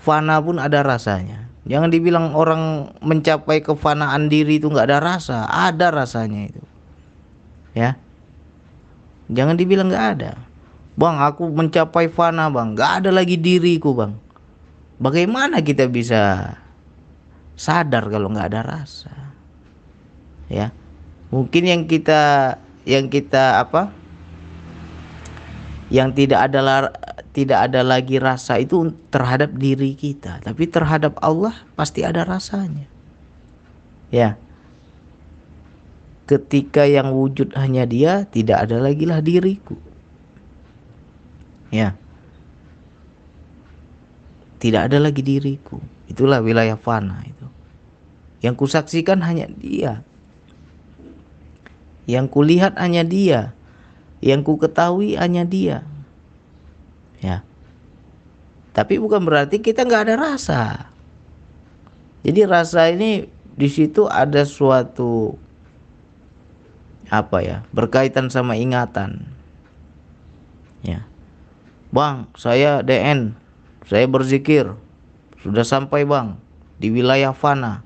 fana pun ada rasanya. Jangan dibilang orang mencapai kefanaan diri itu nggak ada rasa, ada rasanya itu. Ya. Jangan dibilang nggak ada. Bang, aku mencapai fana, Bang. Nggak ada lagi diriku, Bang. Bagaimana kita bisa sadar kalau nggak ada rasa? Ya. Mungkin yang kita yang kita apa? Yang tidak ada tidak ada lagi rasa itu terhadap diri kita, tapi terhadap Allah pasti ada rasanya. Ya. Ketika yang wujud hanya Dia, tidak ada lagi lah diriku. Ya. Tidak ada lagi diriku. Itulah wilayah fana itu. Yang kusaksikan hanya Dia. Yang kulihat hanya Dia. Yang ku ketahui hanya Dia ya. Tapi bukan berarti kita nggak ada rasa. Jadi rasa ini di situ ada suatu apa ya berkaitan sama ingatan. Ya. Bang saya DN saya berzikir. Sudah sampai bang di wilayah fana.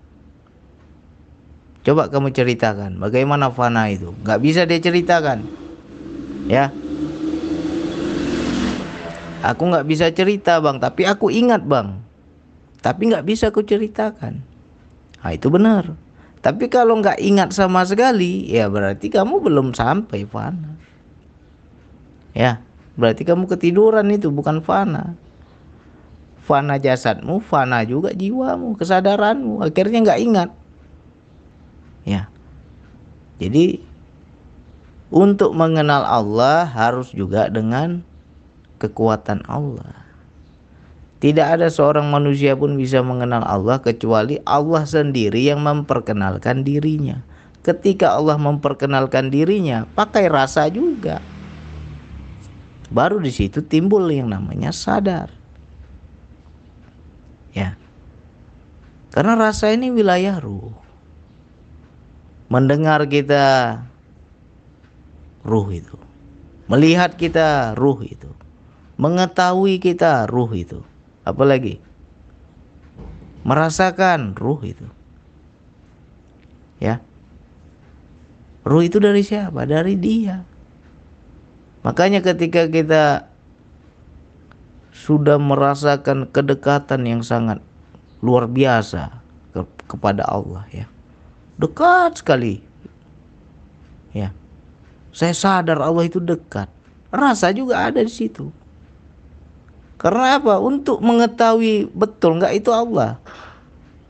Coba kamu ceritakan bagaimana fana itu? Nggak bisa dia ceritakan. Ya Aku nggak bisa cerita bang, tapi aku ingat bang. Tapi nggak bisa aku ceritakan. Nah, itu benar. Tapi kalau nggak ingat sama sekali, ya berarti kamu belum sampai fana. Ya, berarti kamu ketiduran itu bukan fana. Fana jasadmu, fana juga jiwamu, kesadaranmu. Akhirnya nggak ingat. Ya, jadi untuk mengenal Allah harus juga dengan kekuatan Allah. Tidak ada seorang manusia pun bisa mengenal Allah kecuali Allah sendiri yang memperkenalkan dirinya. Ketika Allah memperkenalkan dirinya, pakai rasa juga. Baru di situ timbul yang namanya sadar. Ya. Karena rasa ini wilayah ruh. Mendengar kita ruh itu. Melihat kita ruh itu mengetahui kita ruh itu. Apalagi? Merasakan ruh itu. Ya. Ruh itu dari siapa? Dari dia. Makanya ketika kita sudah merasakan kedekatan yang sangat luar biasa ke, kepada Allah ya. Dekat sekali. Ya. Saya sadar Allah itu dekat. Rasa juga ada di situ karena apa? Untuk mengetahui betul nggak itu Allah.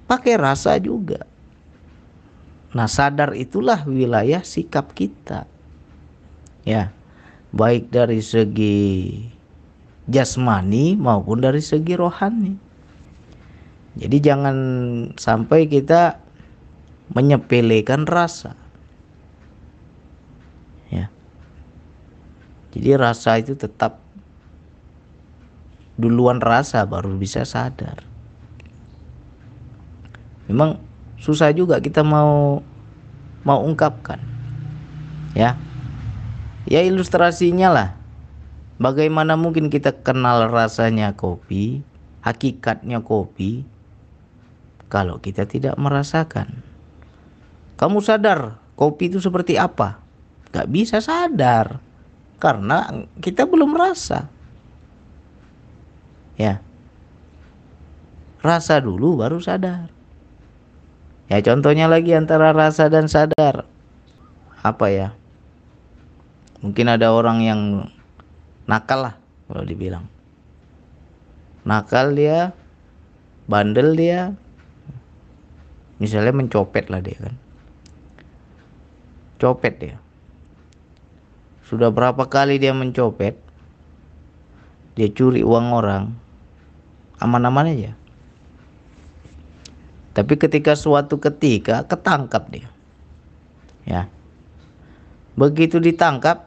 Pakai rasa juga. Nah, sadar itulah wilayah sikap kita. Ya. Baik dari segi jasmani maupun dari segi rohani. Jadi jangan sampai kita menyepelekan rasa. Ya. Jadi rasa itu tetap duluan rasa baru bisa sadar. Memang susah juga kita mau mau ungkapkan. Ya. Ya ilustrasinya lah. Bagaimana mungkin kita kenal rasanya kopi, hakikatnya kopi kalau kita tidak merasakan. Kamu sadar kopi itu seperti apa? Gak bisa sadar karena kita belum merasa. Ya. Rasa dulu baru sadar. Ya contohnya lagi antara rasa dan sadar. Apa ya? Mungkin ada orang yang nakal lah kalau dibilang. Nakal dia, bandel dia. Misalnya mencopet lah dia kan. Copet dia. Sudah berapa kali dia mencopet? Dia curi uang orang aman-aman aja. Tapi ketika suatu ketika ketangkap dia. Ya. Begitu ditangkap,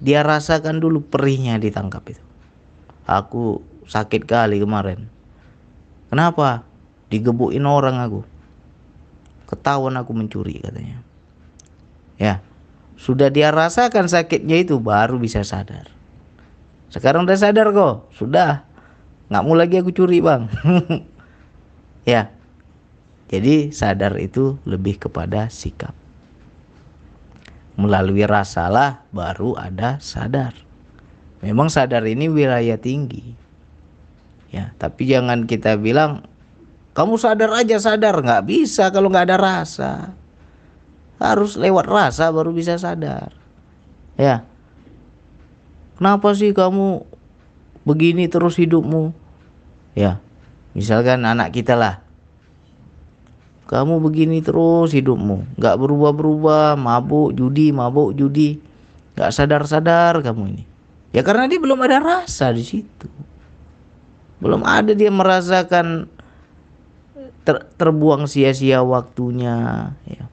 dia rasakan dulu perihnya ditangkap itu. Aku sakit kali kemarin. Kenapa? Digebukin orang aku. Ketahuan aku mencuri katanya. Ya. Sudah dia rasakan sakitnya itu baru bisa sadar. Sekarang udah sadar kok, sudah nggak mau lagi aku curi bang. Ya. Jadi sadar itu lebih kepada sikap. Melalui rasalah baru ada sadar. Memang sadar ini wilayah tinggi. Ya tapi jangan kita bilang kamu sadar aja sadar. Nggak bisa kalau nggak ada rasa. Harus lewat rasa baru bisa sadar. Ya. Kenapa sih kamu begini terus hidupmu. Ya misalkan anak kita lah. Kamu begini terus hidupmu. Nggak berubah-berubah mabuk judi mabuk judi. Nggak sadar-sadar kamu ini. Ya karena dia belum ada rasa di situ. Belum ada dia merasakan ter, terbuang sia-sia waktunya ya.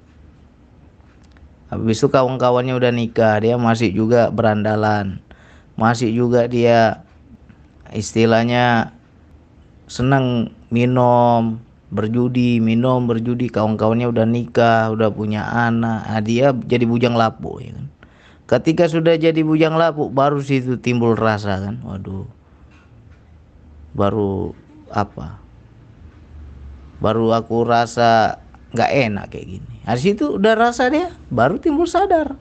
Habis itu kawan-kawannya udah nikah dia masih juga berandalan. Masih juga dia istilahnya senang minum berjudi minum berjudi kawan-kawannya udah nikah udah punya anak. Nah, dia jadi bujang lapuk ya kan? Ketika sudah jadi bujang lapuk baru situ timbul rasa kan? Waduh. Baru apa? Baru aku rasa nggak enak kayak gini. Habis situ udah rasa dia baru timbul sadar.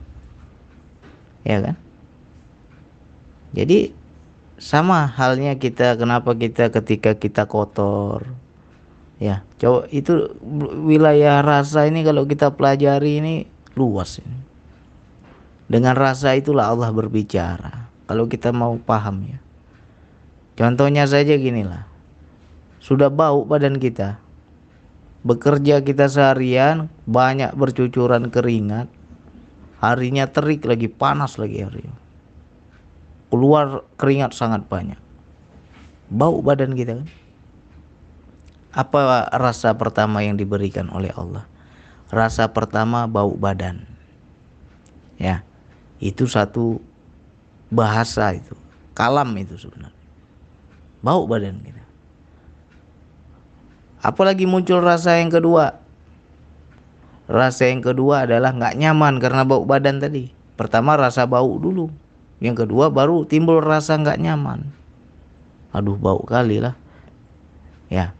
Ya kan? Jadi sama halnya kita kenapa kita ketika kita kotor. Ya coba itu wilayah rasa ini kalau kita pelajari ini luas ini. Dengan rasa itulah Allah berbicara. Kalau kita mau paham ya. Contohnya saja ginilah. Sudah bau badan kita. Bekerja kita seharian banyak bercucuran keringat. Harinya terik lagi panas lagi harinya keluar keringat sangat banyak. Bau badan kita kan. Apa rasa pertama yang diberikan oleh Allah? Rasa pertama bau badan. Ya itu satu bahasa itu. Kalam itu sebenarnya. Bau badan kita. Apalagi muncul rasa yang kedua? Rasa yang kedua adalah nggak nyaman karena bau badan tadi. Pertama rasa bau dulu yang kedua baru timbul rasa nggak nyaman. Aduh bau kali lah. Ya.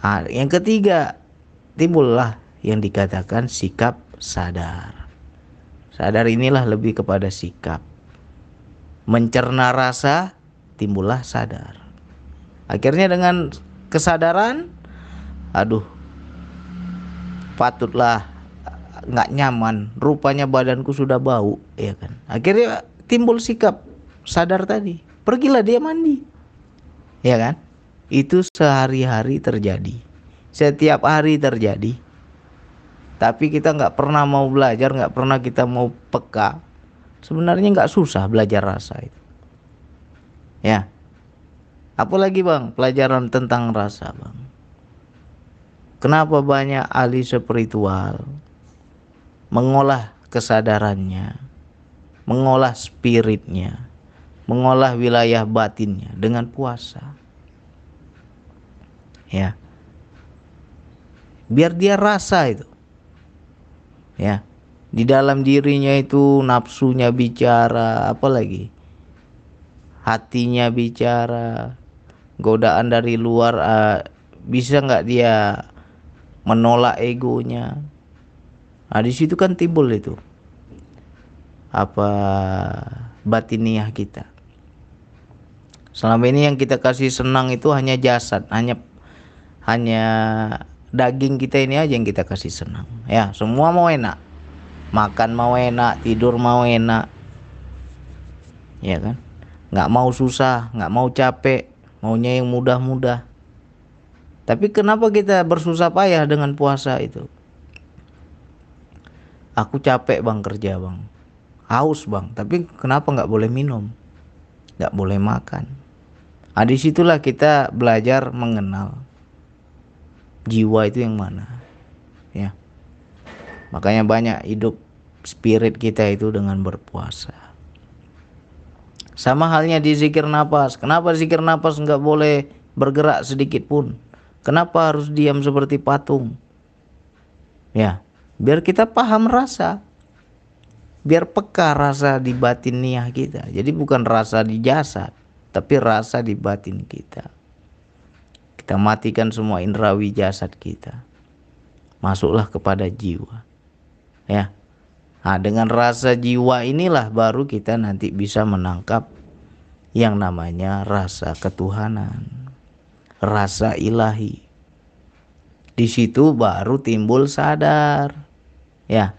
Nah, yang ketiga timbullah yang dikatakan sikap sadar. Sadar inilah lebih kepada sikap. Mencerna rasa timbullah sadar. Akhirnya dengan kesadaran aduh patutlah nggak nyaman rupanya badanku sudah bau ya kan? Akhirnya timbul sikap sadar tadi pergilah dia mandi. Ya kan? Itu sehari-hari terjadi. Setiap hari terjadi. Tapi kita nggak pernah mau belajar nggak pernah kita mau peka. Sebenarnya nggak susah belajar rasa itu. Ya. Apalagi bang pelajaran tentang rasa bang. Kenapa banyak ahli spiritual mengolah kesadarannya, mengolah spiritnya, mengolah wilayah batinnya dengan puasa. Ya. Biar dia rasa itu. Ya. Di dalam dirinya itu nafsunya bicara, apalagi hatinya bicara, godaan dari luar uh, bisa nggak dia menolak egonya, Nah, di situ kan timbul itu apa batiniah kita. Selama ini yang kita kasih senang itu hanya jasad, hanya hanya daging kita ini aja yang kita kasih senang. Ya, semua mau enak. Makan mau enak, tidur mau enak. Ya kan? Nggak mau susah, nggak mau capek, maunya yang mudah-mudah. Tapi kenapa kita bersusah payah dengan puasa itu? Aku capek bang kerja bang. Haus bang. Tapi kenapa nggak boleh minum? Nggak boleh makan. Nah di situlah kita belajar mengenal jiwa itu yang mana ya. Makanya banyak hidup spirit kita itu dengan berpuasa. Sama halnya di zikir nafas kenapa zikir nafas nggak boleh bergerak sedikit pun? Kenapa harus diam seperti patung? Ya biar kita paham rasa biar peka rasa di batin niat kita jadi bukan rasa di jasad tapi rasa di batin kita. Kita matikan semua indrawi jasad kita. Masuklah kepada jiwa. Ya. Nah, dengan rasa jiwa inilah baru kita nanti bisa menangkap yang namanya rasa ketuhanan, rasa ilahi. Di situ baru timbul sadar. Ya.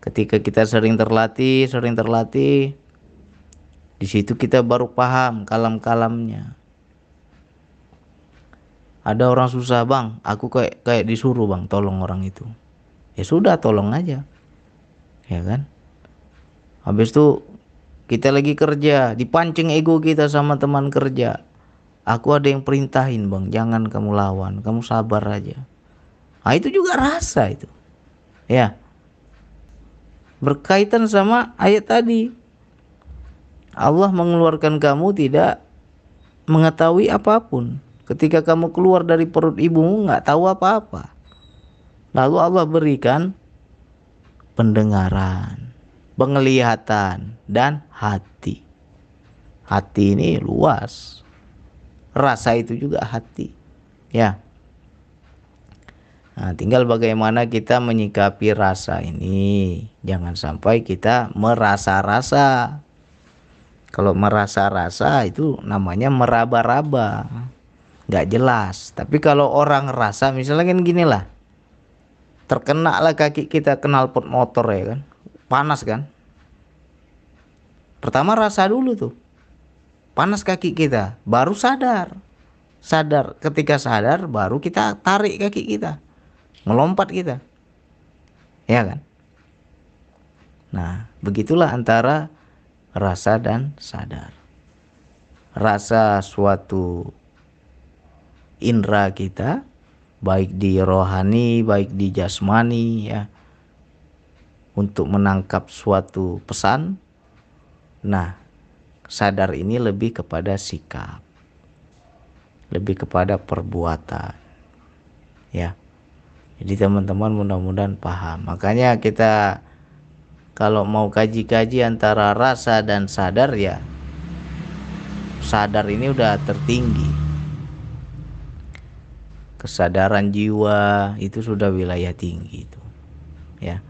Ketika kita sering terlatih, sering terlatih, di situ kita baru paham kalam-kalamnya. Ada orang susah bang, aku kayak kayak disuruh bang, tolong orang itu. Ya sudah, tolong aja, ya kan? Habis itu kita lagi kerja, dipancing ego kita sama teman kerja. Aku ada yang perintahin bang, jangan kamu lawan, kamu sabar aja. Nah itu juga rasa itu, ya. Berkaitan sama ayat tadi, Allah mengeluarkan kamu tidak mengetahui apa pun. Ketika kamu keluar dari perut ibumu nggak tahu apa-apa. Lalu Allah berikan pendengaran, penglihatan, dan hati. Hati ini luas. Rasa itu juga hati. Ya. Nah, tinggal bagaimana kita menyikapi rasa ini. Jangan sampai kita merasa-rasa. Kalau merasa-rasa itu namanya meraba-raba. Nggak jelas. Tapi kalau orang rasa misalnya kan gini lah. Terkena lah kaki kita kenal pot motor ya kan. Panas kan. Pertama rasa dulu tuh. Panas kaki kita. Baru sadar. Sadar. Ketika sadar baru kita tarik kaki kita. Melompat kita. Ya kan. Nah begitulah antara rasa dan sadar. Rasa suatu indera kita baik di rohani, baik di jasmani ya untuk menangkap suatu pesan. Nah, sadar ini lebih kepada sikap. Lebih kepada perbuatan. Ya. Jadi teman-teman mudah-mudahan paham. Makanya kita kalau mau kaji-kaji antara rasa dan sadar ya sadar ini udah tertinggi. Kesadaran jiwa itu sudah wilayah tinggi itu ya.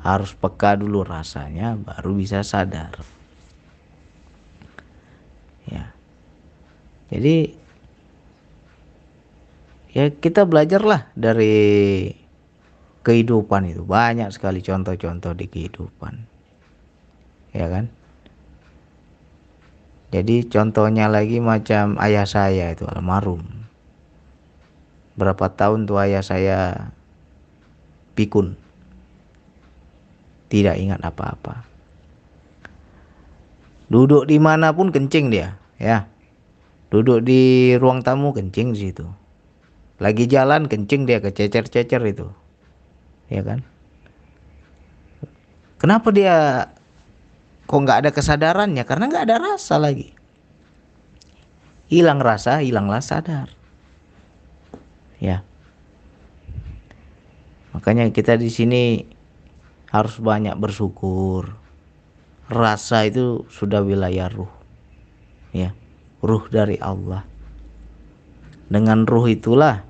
Harus peka dulu rasanya baru bisa sadar. Ya. Jadi ya kita belajarlah dari kehidupan itu. Banyak sekali contoh-contoh di kehidupan. Ya kan? Jadi contohnya lagi macam ayah saya itu almarhum. Berapa tahun tuh ayah saya pikun. Tidak ingat apa-apa. Duduk di mana pun kencing dia ya. Duduk di ruang tamu kencing di situ lagi jalan kencing dia kececer-cecer itu. Ya kan? Kenapa dia kok nggak ada kesadarannya? Karena nggak ada rasa lagi. Hilang rasa hilanglah sadar. Ya. Makanya kita di sini harus banyak bersyukur. Rasa itu sudah wilayah ruh. Ya. Ruh dari Allah. Dengan ruh itulah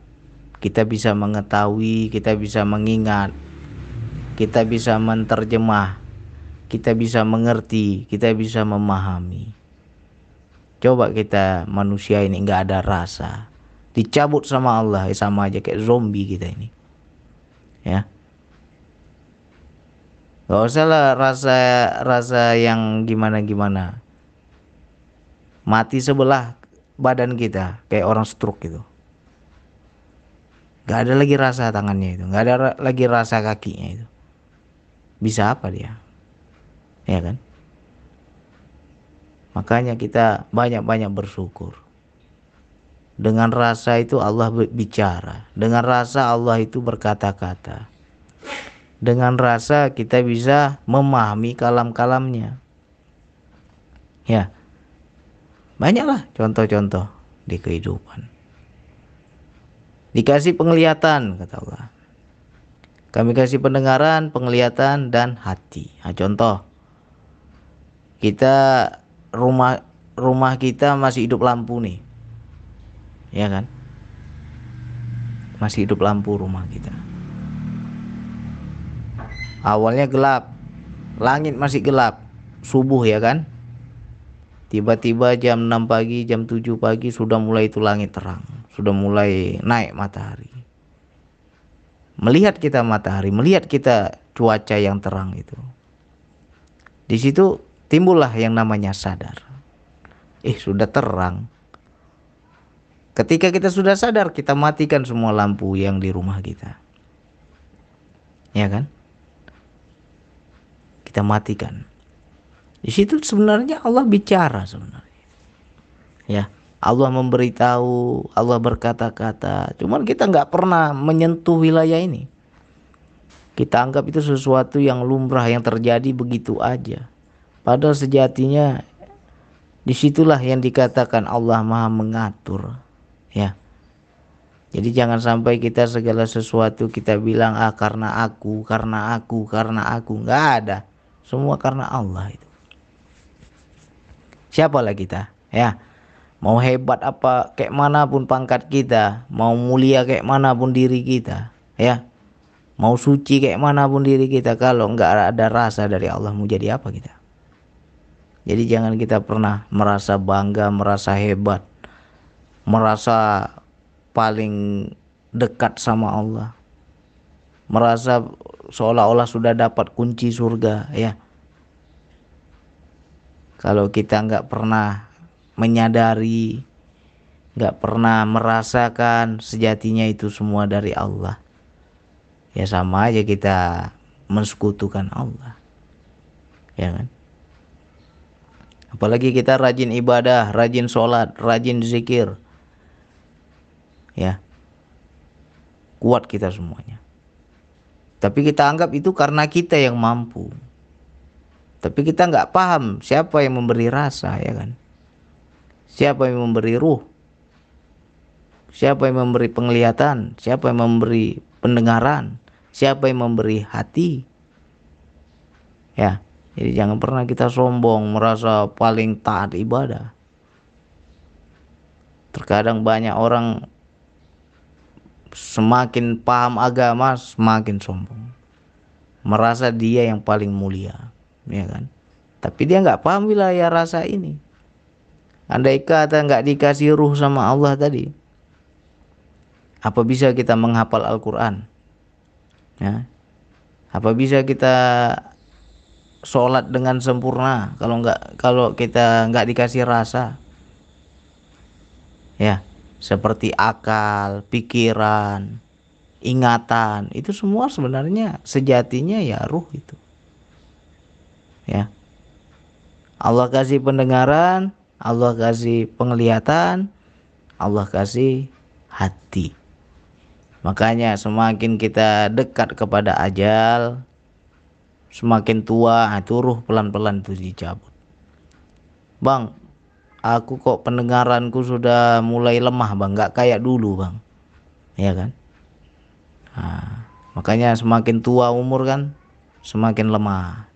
kita bisa mengetahui, kita bisa mengingat, kita bisa menterjemah, kita bisa mengerti, kita bisa memahami. Coba kita manusia ini nggak ada rasa, dicabut sama Allah ya sama aja kayak zombie kita ini, ya. Gak usah lah rasa rasa yang gimana gimana. Mati sebelah badan kita kayak orang stroke gitu Gak ada lagi rasa tangannya itu, gak ada lagi rasa kakinya itu. Bisa apa dia? Ya kan? Makanya kita banyak-banyak bersyukur. Dengan rasa itu Allah bicara. Dengan rasa Allah itu berkata-kata. Dengan rasa kita bisa memahami kalam-kalamnya. Ya. Banyaklah contoh-contoh di kehidupan. Dikasih penglihatan kata Allah. Kami kasih pendengaran, penglihatan dan hati. Nah, contoh kita rumah rumah kita masih hidup lampu nih. Ya kan? Masih hidup lampu rumah kita. Awalnya gelap. Langit masih gelap. Subuh ya kan? Tiba-tiba jam 6 pagi, jam 7 pagi sudah mulai itu langit terang. Sudah mulai naik matahari. Melihat kita matahari, melihat kita cuaca yang terang itu. Di situ timbullah yang namanya sadar. Eh, sudah terang. Ketika kita sudah sadar, kita matikan semua lampu yang di rumah kita. Ya kan? Kita matikan. Di situ sebenarnya Allah bicara sebenarnya. Ya, Allah memberitahu, Allah berkata-kata. Cuman kita nggak pernah menyentuh wilayah ini. Kita anggap itu sesuatu yang lumrah yang terjadi begitu aja. Padahal sejatinya di situlah yang dikatakan Allah Maha mengatur ya jadi jangan sampai kita segala sesuatu kita bilang ah karena aku karena aku karena aku nggak ada semua karena Allah itu siapalah kita ya mau hebat apa kayak mana pun pangkat kita mau mulia kayak mana pun diri kita ya. Mau suci kayak mana pun diri kita kalau nggak ada rasa dari Allah mau jadi apa kita? Jadi jangan kita pernah merasa bangga merasa hebat merasa paling dekat sama Allah. Merasa seolah-olah sudah dapat kunci surga ya. Kalau kita nggak pernah menyadari nggak pernah merasakan sejatinya itu semua dari Allah. Ya sama aja kita mensekutukan Allah. Ya kan? Apalagi kita rajin ibadah rajin sholat rajin zikir. Ya. Kuat kita semuanya. Tapi kita anggap itu karena kita yang mampu. Tapi kita nggak paham siapa yang memberi rasa ya kan siapa yang memberi ruh? Siapa yang memberi penglihatan? Siapa yang memberi pendengaran? Siapa yang memberi hati? Ya jadi jangan pernah kita sombong merasa paling taat ibadah. Terkadang banyak orang semakin paham agama semakin sombong. Merasa dia yang paling mulia ya kan? Tapi dia nggak paham wilayah rasa ini andai kata nggak dikasih ruh sama Allah tadi apa bisa kita menghafal Al-Quran ya apa bisa kita sholat dengan sempurna kalau nggak kalau kita nggak dikasih rasa ya seperti akal, pikiran, ingatan, itu semua sebenarnya sejatinya ya ruh itu. Ya. Allah kasih pendengaran, Allah kasih penglihatan, Allah kasih hati. Makanya semakin kita dekat kepada ajal, semakin tua itu ruh pelan-pelan itu dicabut. Bang, aku kok pendengaranku sudah mulai lemah bang. Nggak kayak dulu bang. Ya kan? Nah, makanya semakin tua umur kan semakin lemah.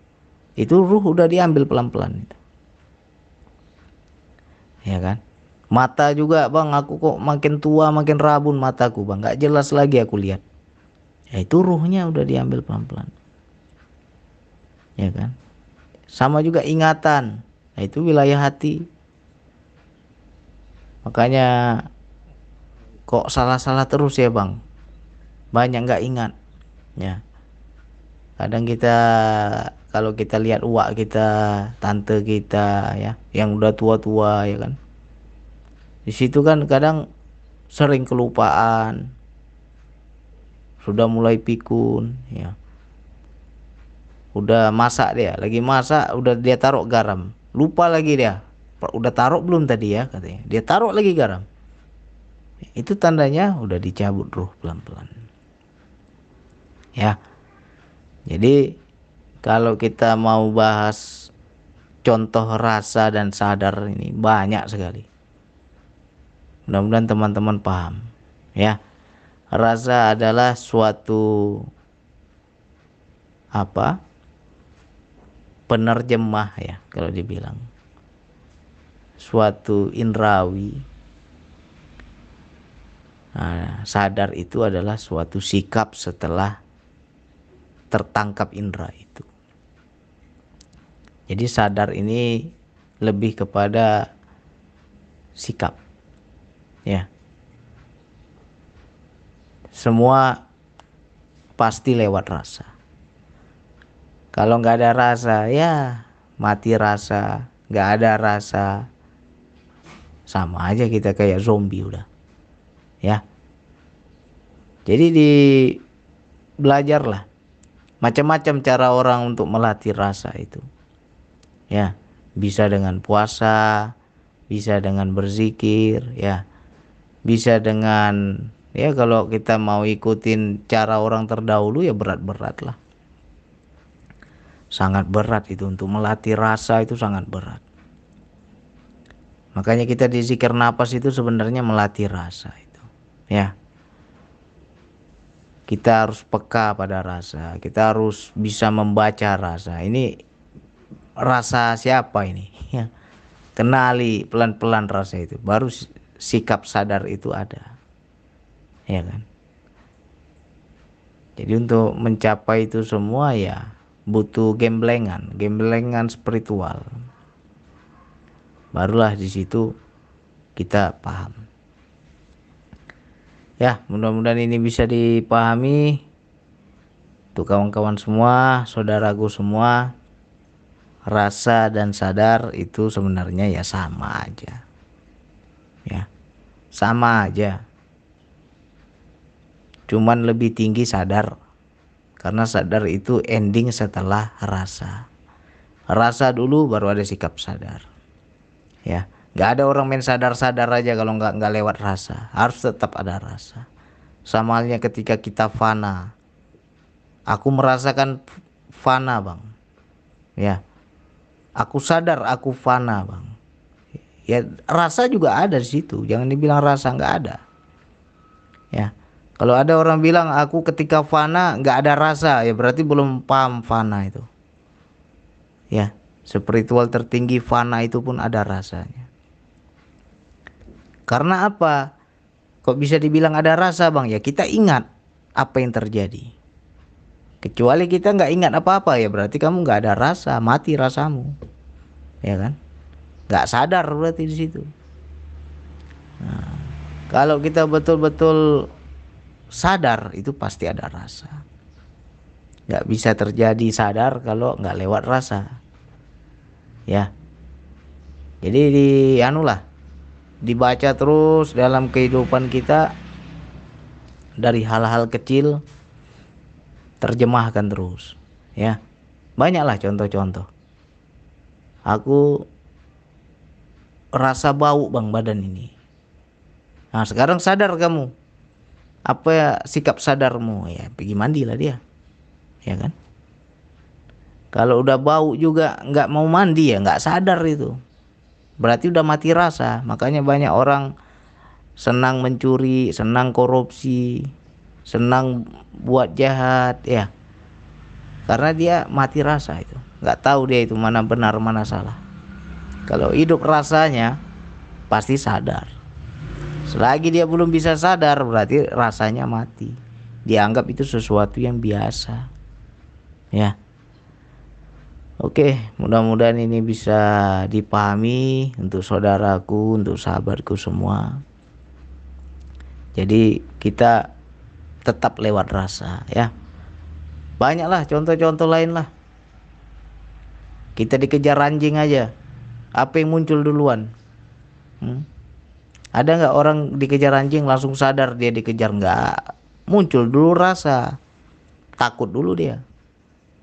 Itu ruh udah diambil pelan-pelan itu ya kan? Mata juga bang aku kok makin tua makin rabun mataku bang. Nggak jelas lagi aku lihat. Ya itu ruhnya udah diambil pelan-pelan. Ya kan? Sama juga ingatan. Nah, itu wilayah hati. Makanya kok salah-salah terus ya bang? Banyak nggak ingat. Ya. Kadang kita kalau kita lihat uak kita tante kita ya yang udah tua-tua ya kan. Di situ kan kadang sering kelupaan. Sudah mulai pikun ya. Udah masak dia lagi masak udah dia taruh garam. Lupa lagi dia udah taruh belum tadi ya? katanya. Dia taruh lagi garam. Itu tandanya udah dicabut ruh pelan-pelan. Ya. Jadi kalau kita mau bahas contoh rasa dan sadar ini banyak sekali. Mudah-mudahan teman-teman paham ya. Rasa adalah suatu apa? Penerjemah ya kalau dibilang. Suatu indrawi nah, sadar itu adalah suatu sikap setelah tertangkap indera itu jadi sadar ini lebih kepada sikap. Ya. Semua pasti lewat rasa. Kalau nggak ada rasa ya mati rasa. Nggak ada rasa sama aja kita kayak zombie udah. Ya. Jadi di belajarlah macam-macam cara orang untuk melatih rasa itu ya bisa dengan puasa bisa dengan berzikir ya. Bisa dengan ya kalau kita mau ikutin cara orang terdahulu ya berat-berat lah. Sangat berat itu untuk melatih rasa itu sangat berat. Makanya kita di zikir napas itu sebenarnya melatih rasa itu ya. Kita harus peka pada rasa kita harus bisa membaca rasa. Ini rasa siapa ini? Ya. Kenali pelan-pelan rasa itu. Baru sikap sadar itu ada. Ya kan? Jadi untuk mencapai itu semua ya butuh gemblengan. Gemblengan spiritual. Barulah di situ kita paham. Ya mudah-mudahan ini bisa dipahami. Untuk kawan-kawan semua saudaraku semua rasa dan sadar itu sebenarnya ya sama aja. Ya. Sama aja. Cuman lebih tinggi sadar. Karena sadar itu ending setelah rasa. Rasa dulu baru ada sikap sadar. Ya, nggak ada orang main sadar-sadar aja kalau nggak nggak lewat rasa. Harus tetap ada rasa. Sama halnya ketika kita fana. Aku merasakan fana, Bang. Ya, Aku sadar aku fana bang. Ya rasa juga ada di situ. Jangan dibilang rasa nggak ada. Ya. Kalau ada orang bilang aku ketika fana nggak ada rasa, ya berarti belum paham fana itu. Ya, spiritual tertinggi fana itu pun ada rasanya. Karena apa? Kok bisa dibilang ada rasa bang? Ya kita ingat apa yang terjadi. Kecuali kita nggak ingat apa-apa ya berarti kamu nggak ada rasa, mati rasamu, ya kan? Nggak sadar berarti di situ. Nah, kalau kita betul-betul sadar itu pasti ada rasa. Nggak bisa terjadi sadar kalau nggak lewat rasa, ya. Jadi di anulah dibaca terus dalam kehidupan kita dari hal-hal kecil terjemahkan terus ya. Banyaklah contoh-contoh. Aku rasa bau bang badan ini. Nah sekarang sadar kamu. Apa ya sikap sadarmu? Ya pergi mandi lah dia. Ya kan? Kalau udah bau juga nggak mau mandi ya nggak sadar itu. Berarti udah mati rasa. Makanya banyak orang senang mencuri senang korupsi senang buat jahat ya. Karena dia mati rasa itu. Nggak tahu dia itu mana benar mana salah. Kalau hidup rasanya pasti sadar. Selagi dia belum bisa sadar berarti rasanya mati. Dianggap itu sesuatu yang biasa. Ya. Oke, mudah-mudahan ini bisa dipahami untuk saudaraku, untuk sahabatku semua. Jadi kita tetap lewat rasa ya. Banyaklah contoh-contoh lain lah kita dikejar anjing aja. Apa yang muncul duluan? Hmm? ada nggak orang dikejar anjing langsung sadar dia dikejar? Nggak. Muncul dulu rasa. Takut dulu dia.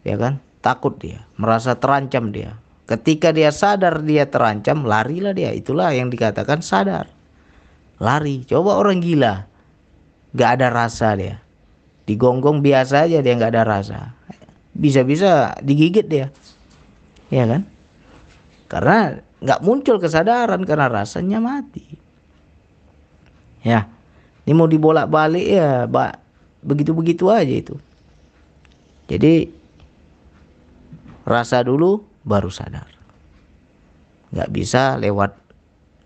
Ya kan? Takut dia. Merasa terancam dia. Ketika dia sadar dia terancam larilah dia. Itulah yang dikatakan sadar. Lari. Coba orang gila nggak ada rasa dia. Digonggong biasa aja dia nggak ada rasa. Bisa-bisa digigit dia. Ya kan? Karena nggak muncul kesadaran karena rasanya mati. Ya ini mau dibolak-balik ya pak begitu-begitu aja itu. Jadi rasa dulu baru sadar. Nggak bisa lewat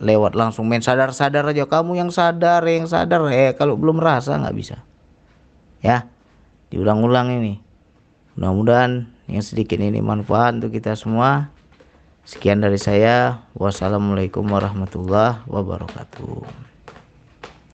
lewat langsung main sadar-sadar aja kamu yang sadar yang sadar. Eh kalau belum rasa nggak bisa. Ya diulang-ulang ini. Mudah-mudahan yang sedikit ini manfaat untuk kita semua. Sekian dari saya. Wassalamualaikum warahmatullahi wabarakatuh